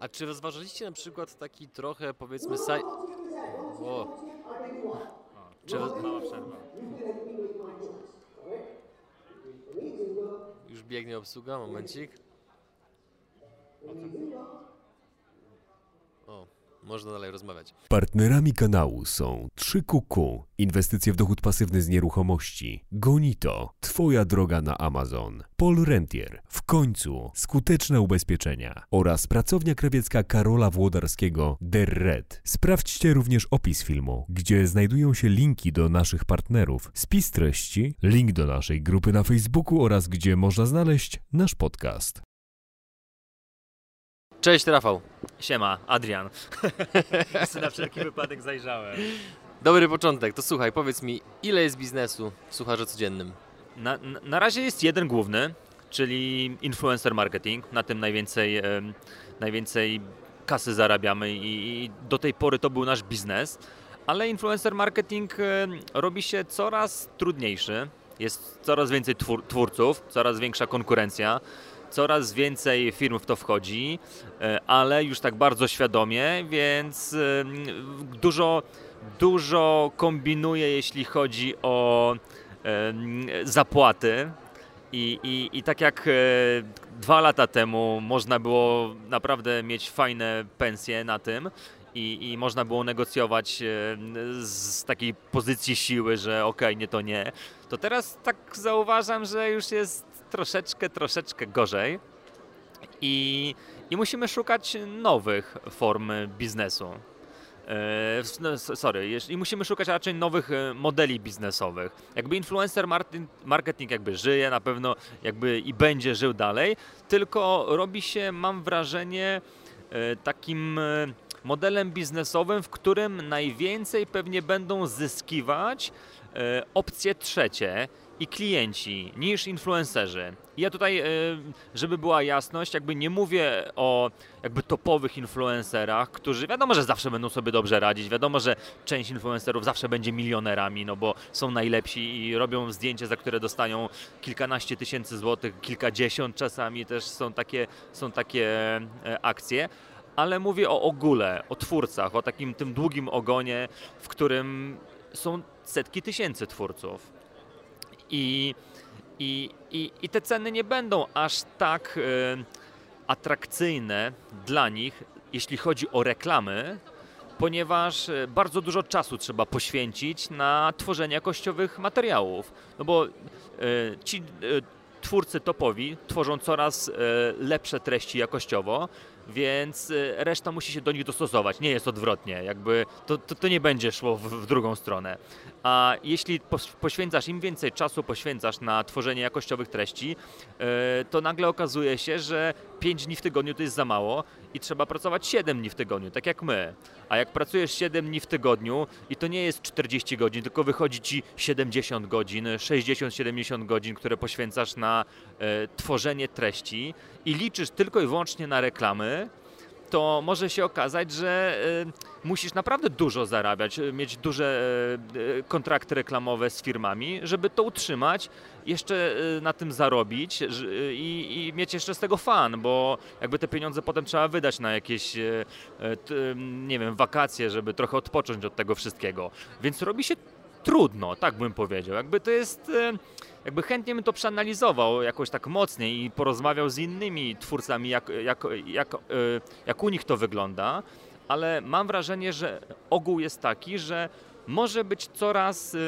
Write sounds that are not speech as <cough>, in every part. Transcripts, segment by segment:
A czy rozważaliście na przykład taki trochę, powiedzmy, saj... O. Czy. Mała przerwa. Już biegnie obsługa, momencik. O, można dalej rozmawiać. Partnerami kanału są 3QQ, inwestycje w dochód pasywny z nieruchomości, Gonito, Twoja droga na Amazon, Paul Rentier, w końcu skuteczne ubezpieczenia oraz pracownia krawiecka Karola Włodarskiego Der Red. Sprawdźcie również opis filmu, gdzie znajdują się linki do naszych partnerów, spis treści, link do naszej grupy na Facebooku oraz gdzie można znaleźć nasz podcast. Cześć Rafał. Siema, Adrian. <laughs> Na wszelki wypadek zajrzałem. Dobry początek. To słuchaj, powiedz mi, ile jest biznesu w Sucharze Codziennym? Na, na, razie jest jeden główny, czyli influencer marketing. Na tym najwięcej, em, najwięcej kasy zarabiamy i, i do tej pory to był nasz biznes. Ale influencer marketing em, robi się coraz trudniejszy. Jest coraz więcej twór, twórców, coraz większa konkurencja. Coraz więcej firm w to wchodzi, e, ale już tak bardzo świadomie, więc dużo, dużo kombinuje, jeśli chodzi o zapłaty. I, i, I tak jak e, dwa lata temu można było naprawdę mieć fajne pensje na tym i, i można było negocjować e, z takiej pozycji siły, że okej, nie to nie, to teraz tak zauważam, że już jest troszeczkę, troszeczkę gorzej i, i musimy szukać nowych form biznesu. E, no, sorry, i musimy szukać raczej nowych e, modeli biznesowych. Jakby influencer marketing jakby żyje, na pewno jakby i będzie żył dalej, tylko robi się, mam wrażenie, e, takim modelem biznesowym, w którym najwięcej pewnie będą zyskiwać opcje trzecie i klienci niż influencerzy. Ja tutaj, e, żeby była jasność, jakby nie mówię o jakby topowych influencerach, którzy wiadomo, że zawsze będą sobie dobrze radzić, wiadomo, że część influencerów zawsze będzie milionerami, no bo są najlepsi i robią zdjęcie, za które dostają kilkanaście tysięcy złotych, kilkadziesiąt czasami też są takie, są takie e, akcje. Ale mówię o ogóle, o twórcach, o takim tym długim ogonie, w którym są setki tysięcy twórców. I, i, i, i te ceny nie będą aż tak e, atrakcyjne dla nich, jeśli chodzi o reklamy, ponieważ e, bardzo dużo czasu trzeba poświęcić na tworzenie jakościowych materiałów. No bo e, ci e, twórcy topowi tworzą coraz lepsze treści jakościowo, więc e, reszta musi się do nich dostosować. Nie jest odwrotnie, jakby to, to, to nie będzie szło w, w drugą stronę. A jeśli poświęcasz im więcej czasu, poświęcasz na tworzenie jakościowych treści, e, to nagle okazuje się, że 5 dni w tygodniu to jest za mało i trzeba pracować 7 dni w tygodniu, tak jak my. A jak pracujesz 7 dni w tygodniu i to nie jest 40 godzin, tylko wychodzi ci 70 godzin, 60-70 godzin, które poświęcasz na e, tworzenie treści i liczysz tylko i wyłącznie na reklamy, to może się okazać, że e, musisz naprawdę dużo zarabiać, e, mieć duże e, kontrakty reklamowe z firmami, żeby to utrzymać, jeszcze na tym zarobić i, i mieć jeszcze z tego fan, bo jakby te pieniądze potem trzeba wydać na jakieś, nie wiem, wakacje, żeby trochę odpocząć od tego wszystkiego. Więc robi się trudno, tak bym powiedział. Jakby to jest. Jakby chętnie bym to przeanalizował jakoś tak mocniej i porozmawiał z innymi twórcami, jak, jak, jak, e, jak u nich to wygląda, ale mam wrażenie, że ogół jest taki, że może być coraz e,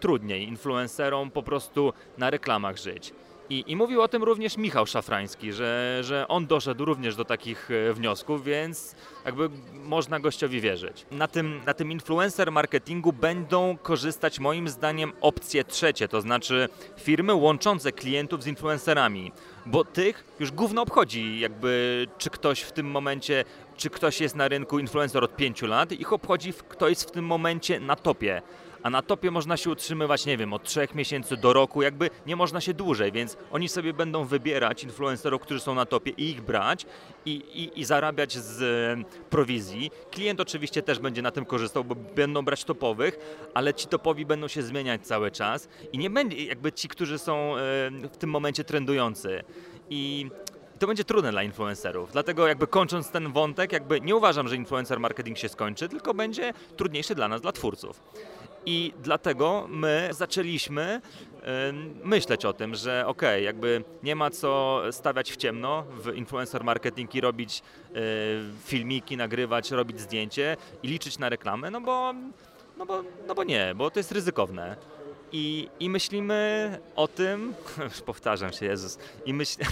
trudniej influencerom po prostu na reklamach żyć. I, I mówił o tym również Michał Szafrański, że, że on doszedł również do takich e, wniosków, więc jakby można gościowi wierzyć. Na tym, na tym influencer marketingu będą korzystać moim zdaniem opcje trzecie, to znaczy firmy łączące klientów z influencerami, bo tych już gówno obchodzi jakby czy ktoś w tym momencie, czy ktoś jest na rynku influencer od 5 lat, ich obchodzi kto jest w tym momencie na topie. A na topie można się utrzymywać, nie wiem, od trzech miesięcy do roku, jakby nie można się dłużej, więc oni sobie będą wybierać influencerów, którzy są na topie i ich brać i, i, i zarabiać z prowizji. Klient oczywiście też będzie na tym korzystał, bo będą brać topowych, ale ci topowi będą się zmieniać cały czas i nie będzie jakby ci, którzy są w tym momencie trendujący. I to będzie trudne dla influencerów. Dlatego jakby kończąc ten wątek, jakby nie uważam, że influencer marketing się skończy, tylko będzie trudniejszy dla nas, dla twórców. I dlatego my zaczęliśmy ym, myśleć o tym, że okay, jakby nie ma co stawiać w ciemno w influencer marketing i robić y, filmiki, nagrywać, robić zdjęcie i liczyć na reklamę, no bo, no bo, no bo nie, bo to jest ryzykowne. I, I myślimy o tym, <laughs> powtarzam się, Jezus, i, myśl... <laughs>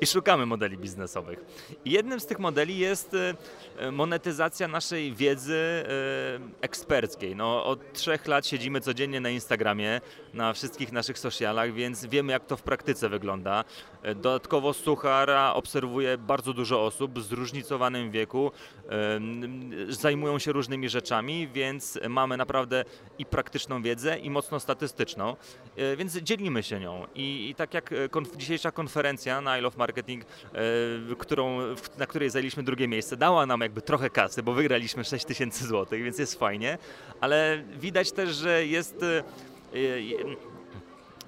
i szukamy modeli biznesowych. I jednym z tych modeli jest e, monetyzacja naszej wiedzy e, eksperckiej. No, od trzech lat siedzimy codziennie na Instagramie, na wszystkich naszych socialach, więc wiemy, jak to w praktyce wygląda. Dodatkowo Suchara obserwuje bardzo dużo osób w zróżnicowanym wieku, zajmują się różnymi rzeczami, więc mamy naprawdę i praktyczną wiedzę, i mocno statystyczną, więc dzielimy się nią. I, i tak jak konf dzisiejsza konferencja na I Love Marketing, e, którą, na której zajęliśmy drugie miejsce, dała nam jakby trochę kasy, bo wygraliśmy 6 tysięcy złotych, więc jest fajnie, ale widać też, że jest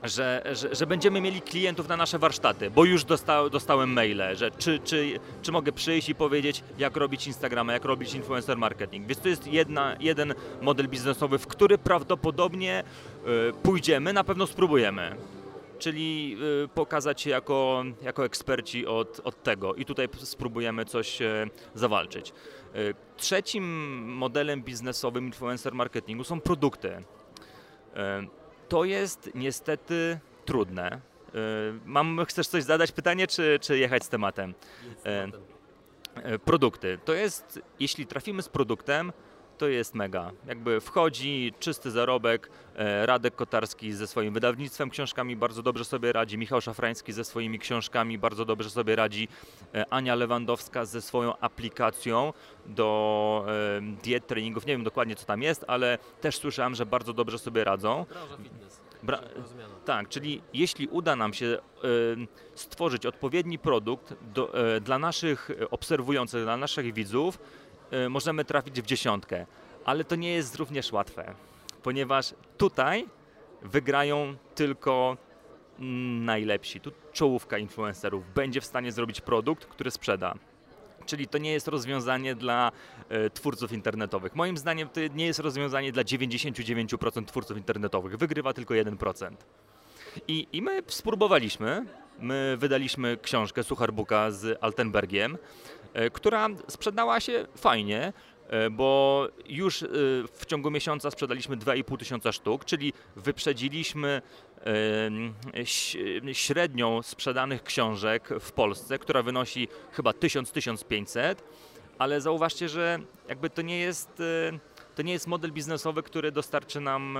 że, że, że, będziemy mieli klientów na nasze warsztaty, bo już dosta, dostałem maile, że czy, czy, czy mogę przyjść i powiedzieć, jak robić Instagrama, jak robić influencer marketing. Więc to jest jedna, jeden model biznesowy, w który prawdopodobnie y, pójdziemy, na pewno spróbujemy. Czyli y, pokazać się jako, jako eksperci od, od tego i tutaj spróbujemy coś y, zawalczyć. Y, trzecim modelem biznesowym influencer marketingu są produkty. Y, to jest niestety trudne. E, mam, chcesz coś zadać pytanie, czy, czy jechać z tematem? E, e, produkty. To jest, jeśli trafimy z produktem, to jest mega. Jakby wchodzi czysty zarobek, Radek Kotarski ze swoim wydawnictwem książkami bardzo dobrze sobie radzi, Michał Szafrański ze swoimi książkami bardzo dobrze sobie radzi, Ania Lewandowska ze swoją aplikacją do diet, treningów, nie wiem dokładnie co tam jest, ale też słyszałem, że bardzo dobrze sobie radzą. Bra tak, czyli jeśli uda nam się stworzyć odpowiedni produkt do, e, dla naszych obserwujących, dla naszych widzów, e, możemy trafić w dziesiątkę. Ale to nie jest również łatwe, ponieważ tutaj wygrają tylko najlepsi. Tu czołówka influencerów będzie w stanie zrobić produkt, który sprzeda. Czyli to nie jest rozwiązanie dla e, twórców internetowych. Moim zdaniem to nie jest rozwiązanie dla 99% twórców internetowych. Wygrywa tylko 1%. I, I my spróbowaliśmy. My wydaliśmy książkę Sucharbooka z Altenbergiem, która sprzedała się fajnie. E, bo już e, w ciągu miesiąca sprzedaliśmy 2,5 tysiąca sztuk, czyli wyprzedziliśmy średnią sprzedanych książek w Polsce, która wynosi chyba 1000-1500, ale zauważcie, że jakby to nie jest e, to nie jest model biznesowy, który dostarczy nam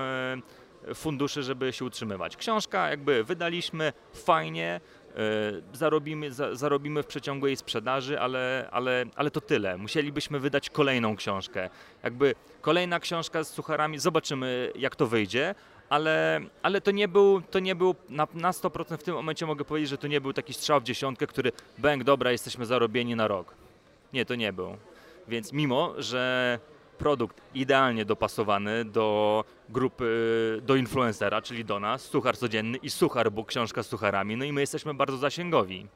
funduszy, żeby się utrzymywać. Książka jakby wydaliśmy fajnie, E, zarobimy, za, zarobimy w przeciągu jej sprzedaży, ale, ale, ale to tyle. Musielibyśmy wydać kolejną książkę. Jakby kolejna książka z sucharami, zobaczymy jak to wyjdzie, ale, ale to nie był, to nie był na, na 100% w tym momencie mogę powiedzieć, że to nie był taki strzał w dziesiątkę, który bęk, dobra, jesteśmy zarobieni na rok. Nie, to nie był. Więc mimo, że produkt idealnie dopasowany do grupy, do influencera, czyli do nas, suchar codzienny i suchar, bo książka z sucharami, no i my jesteśmy bardzo zasięgowi.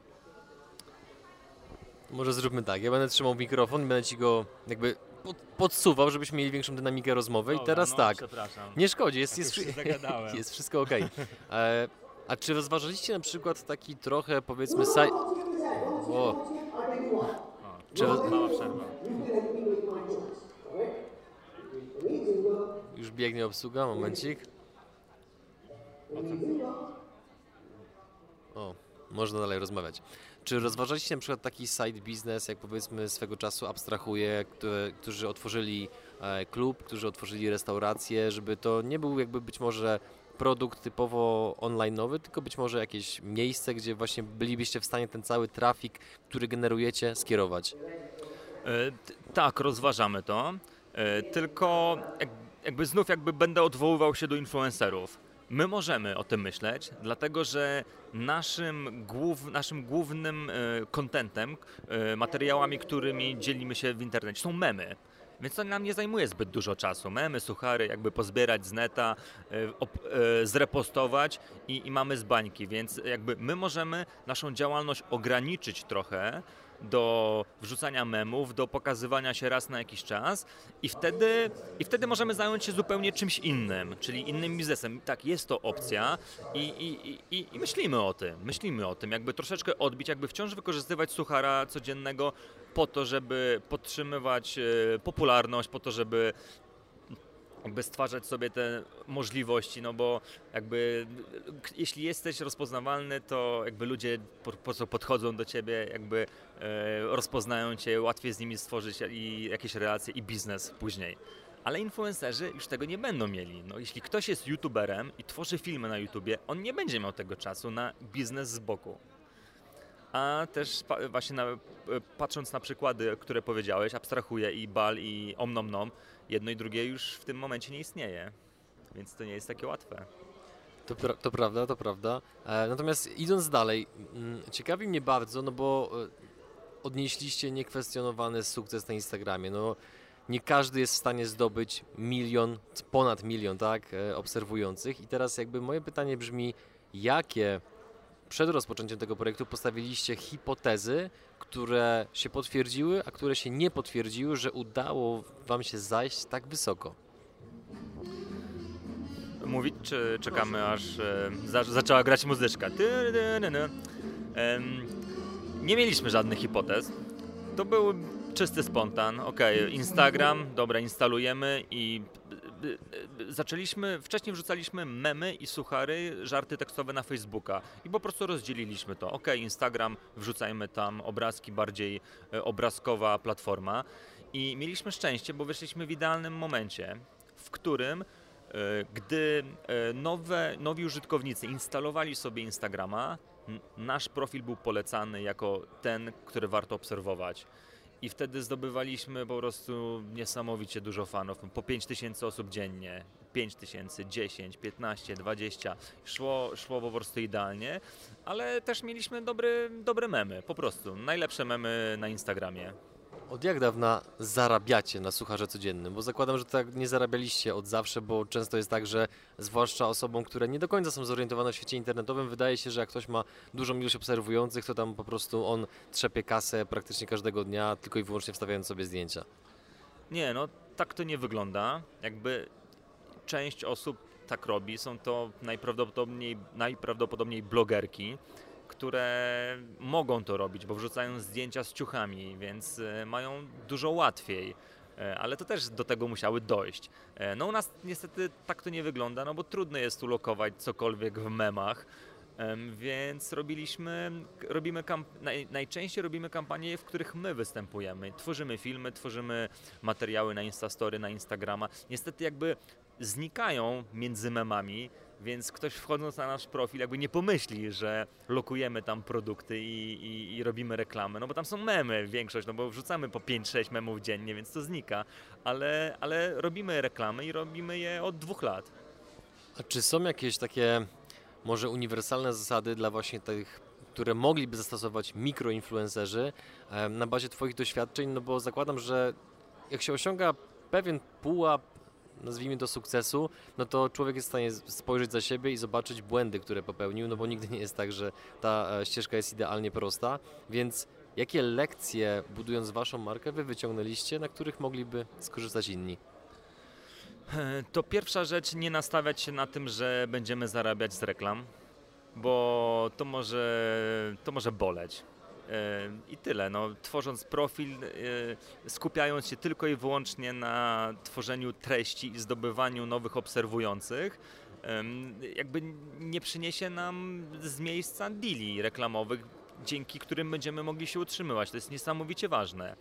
Może zróbmy tak, ja będę trzymał mikrofon i będę ci go jakby pod, podsuwał, żebyśmy mieli większą dynamikę rozmowy Dobra, i teraz no, tak, nie szkodzi, jest, jest, <laughs> jest wszystko ok. E, a czy rozważaliście na przykład taki trochę powiedzmy saj... O. o czy... Mała przerwa. Już biegnie obsługa, momencik. O, można dalej rozmawiać. Czy rozważaliście na przykład taki side business, jak powiedzmy swego czasu abstrahuję, które, którzy otworzyli e, klub, którzy otworzyli restaurację, żeby to nie był jakby być może produkt typowo online'owy, tylko być może jakieś miejsce, gdzie właśnie bylibyście w stanie ten cały trafik, który generujecie, skierować? E, tak, rozważamy to. E, tylko jakby znów jakby będę odwoływał się do influencerów. My możemy o tym myśleć, dlatego że naszym, głów, naszym głównym kontentem, e, materiałami, którymi dzielimy się w internecie są memy. Więc to nam nie zajmuje zbyt dużo czasu. Memy, suchary, jakby pozbierać z neta, e, e, zrepostować i, i mamy z bańki. Więc jakby my możemy naszą działalność ograniczyć trochę do wrzucania memów, do pokazywania się raz na jakiś czas i wtedy, i wtedy możemy zająć się zupełnie czymś innym, czyli innym biznesem. Tak, jest to opcja i, i, i, i myślimy o tym, myślimy o tym, jakby troszeczkę odbić, jakby wciąż wykorzystywać suchara codziennego po to, żeby podtrzymywać e, popularność, po to, żeby jakby stwarzać sobie te możliwości, no bo jakby jeśli jesteś rozpoznawalny, to jakby ludzie po, po co podchodzą do ciebie, jakby e, rozpoznają cię, łatwiej z nimi stworzyć i jakieś relacje i biznes później. Ale influencerzy już tego nie będą mieli. No, jeśli ktoś jest youtuberem i tworzy filmy na YouTubie, on nie będzie miał tego czasu na biznes z boku. A też właśnie na, patrząc na przykłady, które powiedziałeś, abstrahuję i Bal i Omnomnom, jedno i drugie już w tym momencie nie istnieje, więc to nie jest takie łatwe. To, pra to prawda, to prawda. E, natomiast idąc dalej, mm, ciekawi mnie bardzo, no bo e, odnieśliście niekwestionowany sukces na Instagramie. No, nie każdy jest w stanie zdobyć milion, ponad milion, tak, e, obserwujących. I teraz jakby moje pytanie brzmi, jakie przed rozpoczęciem tego projektu postawiliście hipotezy, które się potwierdziły, a które się nie potwierdziły, że udało Wam się zajść tak wysoko? Mówić, czy czekamy aż e, za, zaczęła grać muzyczka? Nie mieliśmy żadnych hipotez. To był czysty spontan. Ok, Instagram, dobra, instalujemy i zaczęliśmy, wcześniej wrzucaliśmy memy i suchary, żarty tekstowe na Facebooka i po prostu rozdzieliliśmy to. Ok, Instagram, wrzucajmy tam obrazki, bardziej obrazkowa platforma. I mieliśmy szczęście, bo wyszliśmy w idealnym momencie, w którym gdy nowe, nowi użytkownicy instalowali sobie Instagrama, nasz profil był polecany jako ten, który warto obserwować i wtedy zdobywaliśmy po prostu niesamowicie dużo fanów. Po 5 tysięcy osób dziennie, 5 tysięcy, 10, 15, 20. Szło, szło po prostu idealnie, ale też mieliśmy dobry, dobre memy, po prostu. Najlepsze memy na Instagramie. Od jak dawna zarabiacie na sucharze codziennym? Bo zakładam, że tak nie zarabialiście od zawsze, bo często jest tak, że zwłaszcza osobom, które nie do końca są zorientowane w świecie internetowym, wydaje się, że jak ktoś ma dużą ilość obserwujących, to tam po prostu on trzepie kasę praktycznie każdego dnia, tylko i wyłącznie wstawiając sobie zdjęcia. Nie, no tak to nie wygląda. Jakby część osób tak robi, są to najprawdopodobniej, najprawdopodobniej blogerki, które mogą to robić, bo wrzucają zdjęcia z ciuchami, więc e, mają dużo łatwiej. E, ale to też do tego musiały dojść. E, no u nas niestety tak to nie wygląda, no bo trudno jest ulokować cokolwiek w memach. Więc robiliśmy, robimy naj, najczęściej robimy kampanie, w których my występujemy. Tworzymy filmy, tworzymy materiały na Instastory, na Instagrama. Niestety jakby znikają między memami, więc ktoś wchodząc na nasz profil jakby nie pomyśli, że lokujemy tam produkty i, i, i robimy reklamy, no bo tam są memy większość, no bo wrzucamy po 5-6 memów dziennie, więc to znika, ale, ale robimy reklamy i robimy je od dwóch lat. A czy są jakieś takie może uniwersalne zasady dla właśnie tych które mogliby zastosować mikroinfluencerzy na bazie Twoich doświadczeń, no bo zakładam, że jak się osiąga pewien pułap nazwijmy to sukcesu, no to człowiek jest w stanie spojrzeć za siebie i zobaczyć błędy, które popełnił, no bo nigdy nie jest tak, że ta e, ścieżka jest idealnie prosta, więc jakie lekcje budując waszą markę wy wyciągnęliście, na których mogliby skorzystać inni? E, to pierwsza rzecz, nie nastawiać się na tym, że będziemy zarabiać z reklam, bo to może, to może boleć. I tyle. No, tworząc profil, e, skupiając się tylko i wyłącznie na tworzeniu treści i zdobywaniu nowych obserwujących, jakby nie przyniesie nam z miejsca deali reklamowych, dzięki którym będziemy mogli się utrzymywać. To jest niesamowicie ważne.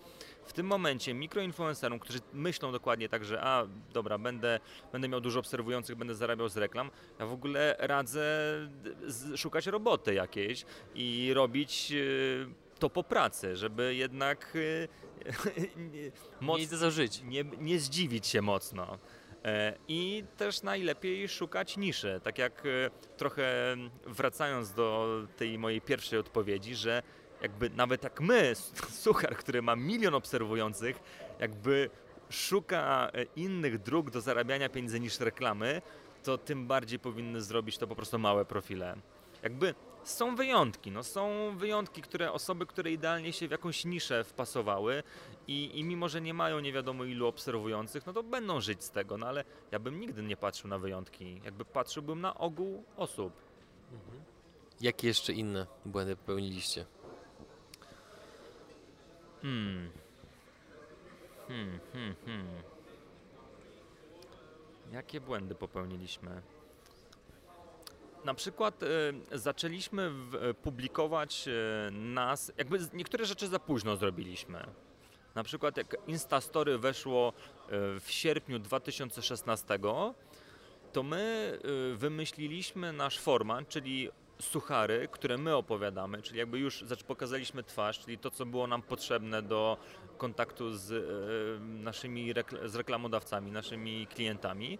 W tym momencie mikroinfluencerom, którzy myślą dokładnie tak, że a dobra, będę, będę miał dużo obserwujących, będę zarabiał z reklam, ja w ogóle radzę szukać roboty jakiejś i robić e, to po pracy, żeby jednak <laughs> mocno, żyć. Nie, nie zdziwić się mocno. E, I też najlepiej szukać niszy. Tak jak e, trochę wracając do tej mojej pierwszej odpowiedzi, że jakby nawet jak my, <laughs> Suchar, który ma milion obserwujących, jakby szuka e, innych dróg do zarabiania pieniędzy niż reklamy, to tym bardziej powinny zrobić to po prostu małe profile. Jakby są wyjątki, no są wyjątki, które osoby, które idealnie się w jakąś niszę wpasowały i, i mimo, że nie mają nie wiadomo ilu obserwujących, no to będą żyć z tego, no ale ja bym nigdy nie patrzył na wyjątki, jakby patrzyłbym na ogół osób. Jakie jeszcze inne błędy popełniliście? Hmm. Hmm, hmm, hmm. Jakie błędy popełniliśmy? Na przykład e, zaczęliśmy e, publikować e, nas, jakby niektóre rzeczy za późno zrobiliśmy. Na przykład jak Instastory weszło w sierpniu 2016, to my wymyśliliśmy nasz format, czyli suchary, które my opowiadamy, czyli jakby już pokazaliśmy twarz, czyli to, co było nam potrzebne do kontaktu z naszymi z reklamodawcami, naszymi klientami.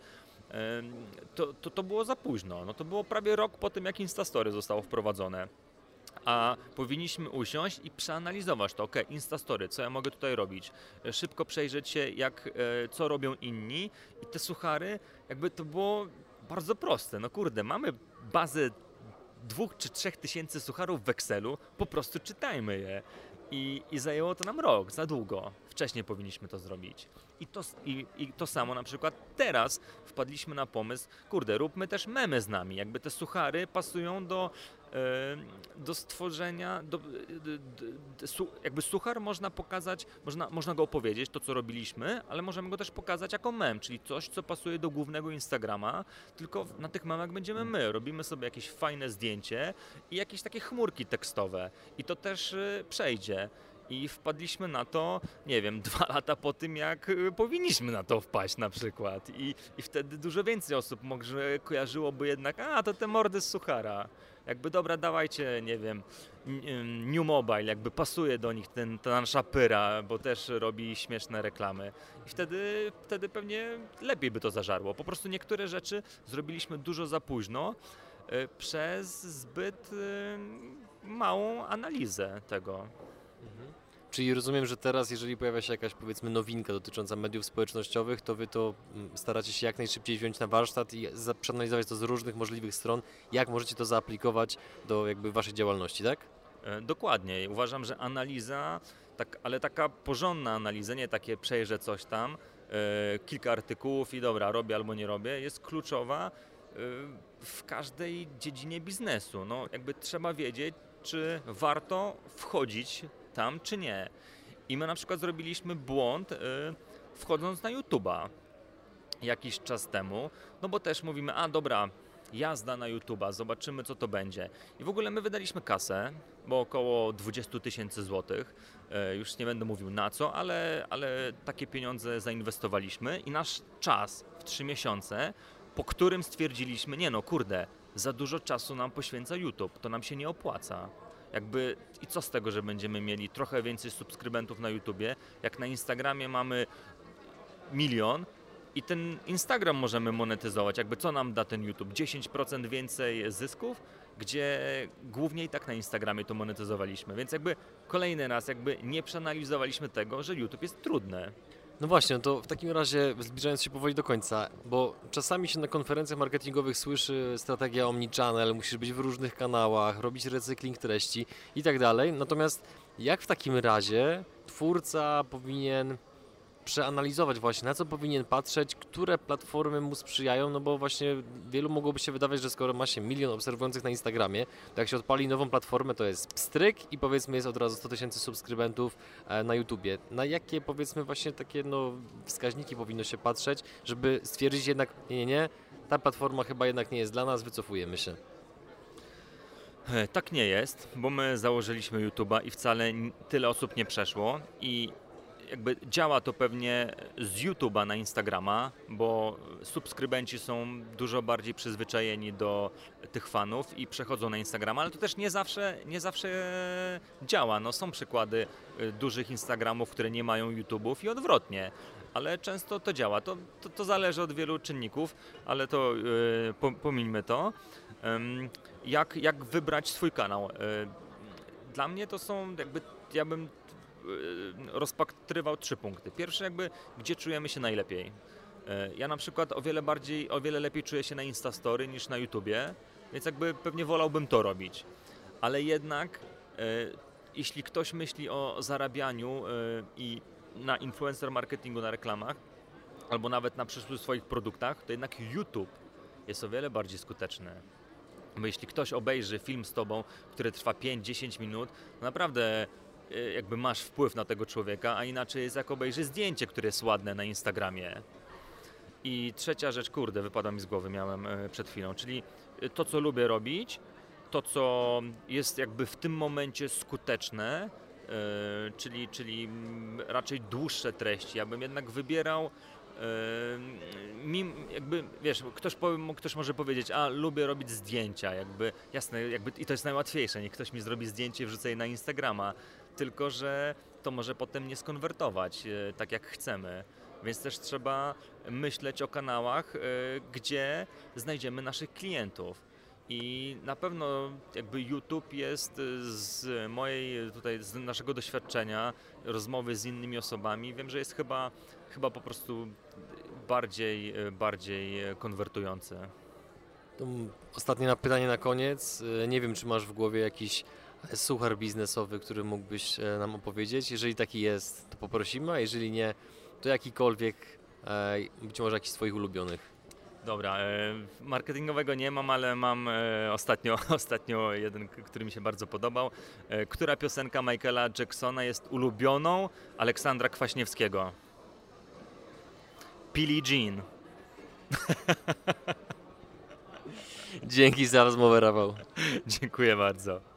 To, to, to było za późno. No to było prawie rok po tym, jak Instastory zostało wprowadzone. A powinniśmy usiąść i przeanalizować to. Ok, Instastory, co ja mogę tutaj robić? E, Szybko przejrzeć się, jak, e, co robią inni. I te suchary, jakby to było bardzo proste. No kurde, mamy bazę dwóch czy trzech tysięcy sucharów w Excelu, po prostu czytajmy je. I, I zajęło to nam rok, za długo. Wcześniej powinniśmy to zrobić. I to, i, I to samo na przykład teraz wpadliśmy na pomysł, kurde, róbmy też memy z nami. Jakby te suchary pasują do, do stworzenia, do, jakby suchar można pokazać, można, można go opowiedzieć, to co robiliśmy, ale możemy go też pokazać jako mem, czyli coś, co pasuje do głównego Instagrama, tylko na tych memach będziemy my. Robimy sobie jakieś fajne zdjęcie i jakieś takie chmurki tekstowe. I to też y, przejdzie. I wpadliśmy na to, nie wiem, <laughs> dwa lata po tym, jak y, powinniśmy na to wpaść na przykład. I, I wtedy dużo więcej osób może kojarzyłoby jednak, a to te mordy z Suchara. Jakby dobra, dawajcie, nie wiem, ym, New Mobile, jakby pasuje do nich ten, ta nasza pyra, bo też robi śmieszne reklamy. I wtedy, wtedy pewnie lepiej by to zażarło. Po prostu niektóre rzeczy zrobiliśmy dużo za późno y, przez zbyt y, małą analizę tego. Czyli rozumiem, że teraz, jeżeli pojawia się jakaś powiedzmy nowinka dotycząca mediów społecznościowych, to wy to mm, staracie się jak najszybciej wziąć na warsztat i przeanalizować to z różnych możliwych stron, jak możecie to zaaplikować do jakby waszej działalności, tak? E, Dokładnie. Uważam, że analiza, tak, ale taka porządna analiza, nie takie przejrzę coś tam, e, kilka artykułów i dobra, robię albo nie robię, jest kluczowa e, w każdej dziedzinie biznesu. No, jakby trzeba wiedzieć, czy warto wchodzić tam, czy nie. I my na przykład zrobiliśmy błąd, e, wchodząc na YouTube'a jakiś czas temu, no bo też mówimy, a dobra, jazda na YouTube'a, zobaczymy co to będzie. I w ogóle my wydaliśmy kasę, bo około 20 tysięcy złotych, E, już nie będę mówił na co, ale, ale takie pieniądze zainwestowaliśmy i nasz czas w 3 miesiące, po którym stwierdziliśmy, nie no kurde, za dużo czasu nam poświęca YouTube, to nam się nie opłaca. Jakby i co z tego, że będziemy mieli trochę więcej subskrybentów na YouTubie, jak na Instagramie mamy milion i ten Instagram możemy monetyzować. Jakby co nam da ten YouTube? 10% więcej zysków, gdzie głównie i tak na Instagramie to monetyzowaliśmy. Więc jakby kolejny raz jakby nie przeanalizowaliśmy tego, że YouTube jest trudne. No właśnie, no to w takim razie zbliżając się powoli do końca, bo czasami się na konferencjach marketingowych słyszy strategia omnichannel, musisz być w różnych kanałach, robić recykling treści i tak dalej. Natomiast jak w takim razie twórca powinien przeanalizować właśnie, na co powinien patrzeć, które platformy mu sprzyjają, no bo właśnie wielu mogłoby się wydawać, że skoro ma się milion obserwujących na Instagramie, to jak się odpali nową platformę, to jest pstryk i powiedzmy jest od razu 100 tysięcy subskrybentów e, na YouTubie. Na jakie powiedzmy właśnie takie no, wskaźniki powinno się patrzeć, żeby stwierdzić jednak, nie, nie, nie, ta platforma chyba jednak nie jest dla nas, wycofujemy się. E, Tak nie jest, bo my założyliśmy YouTube'a i wcale tyle osób nie przeszło i jakby działa to pewnie z YouTube'a na Instagrama, bo subskrybenci są dużo bardziej przyzwyczajeni do tych fanów i przechodzą na Instagrama, ale to też nie zawsze, nie zawsze działa. No, są przykłady y, dużych Instagramów, które nie mają YouTube'ów i odwrotnie. Ale często to działa. To, to, to zależy od wielu czynników, ale to yy, to. Ym, jak, jak wybrać swój kanał? Y, Dla mnie to są jakby, ja bym rozpatrywał trzy punkty. Pierwszy jakby, gdzie czujemy się najlepiej. E, ja na przykład o wiele bardziej, o wiele lepiej czuję się na Instastory niż na YouTubie, więc jakby pewnie wolałbym to robić. Ale jednak, e, jeśli ktoś myśli o zarabianiu e, i na influencer marketingu, na reklamach, albo nawet na przyszłych swoich produktach, to jednak YouTube jest o wiele bardziej skuteczny. Bo jeśli ktoś obejrzy film z tobą, który trwa 5-10 minut, naprawdę jakby masz wpływ na tego człowieka, a inaczej jest jak obejrzy zdjęcie, które jest ładne na Instagramie. I trzecia rzecz, kurde, wypada mi z głowy, miałem e, przed chwilą, czyli e, to, co lubię robić, to, co jest jakby w tym momencie skuteczne, czyli, czyli mm, raczej dłuższe treści. Ja bym jednak wybierał mim, jakby, wiesz, ktoś, powie, ktoś może powiedzieć, a lubię robić zdjęcia, jakby, jasne, jakby, i to jest najłatwiejsze, niech ktoś mi zrobi zdjęcie i wrzuca je na Instagrama, tylko, że to może potem nie skonwertować tak, jak chcemy. Więc też trzeba myśleć o kanałach, e, gdzie znajdziemy naszych klientów. I na pewno jakby YouTube jest z mojej tutaj, z naszego doświadczenia, rozmowy z innymi osobami, wiem, że jest chyba, chyba po prostu bardziej, bardziej konwertujący. Ostatnie pytanie na koniec. E, nie wiem, czy masz w głowie jakiś suchar biznesowy, który mógłbyś e, nam opowiedzieć. Jeżeli taki jest, to poprosimy, a jeżeli nie, to jakikolwiek, e, być może jakiś swoich ulubionych. Dobra, e, marketingowego nie mam, ale mam ostatnio, <laughs> ostatnio jeden, który mi się bardzo podobał. Która piosenka Michaela Jacksona jest ulubioną Aleksandra Kwaśniewskiego? Billie Jean. <laughs> Dzięki za rozmowę, Rafał. <laughs> Dziękuję bardzo.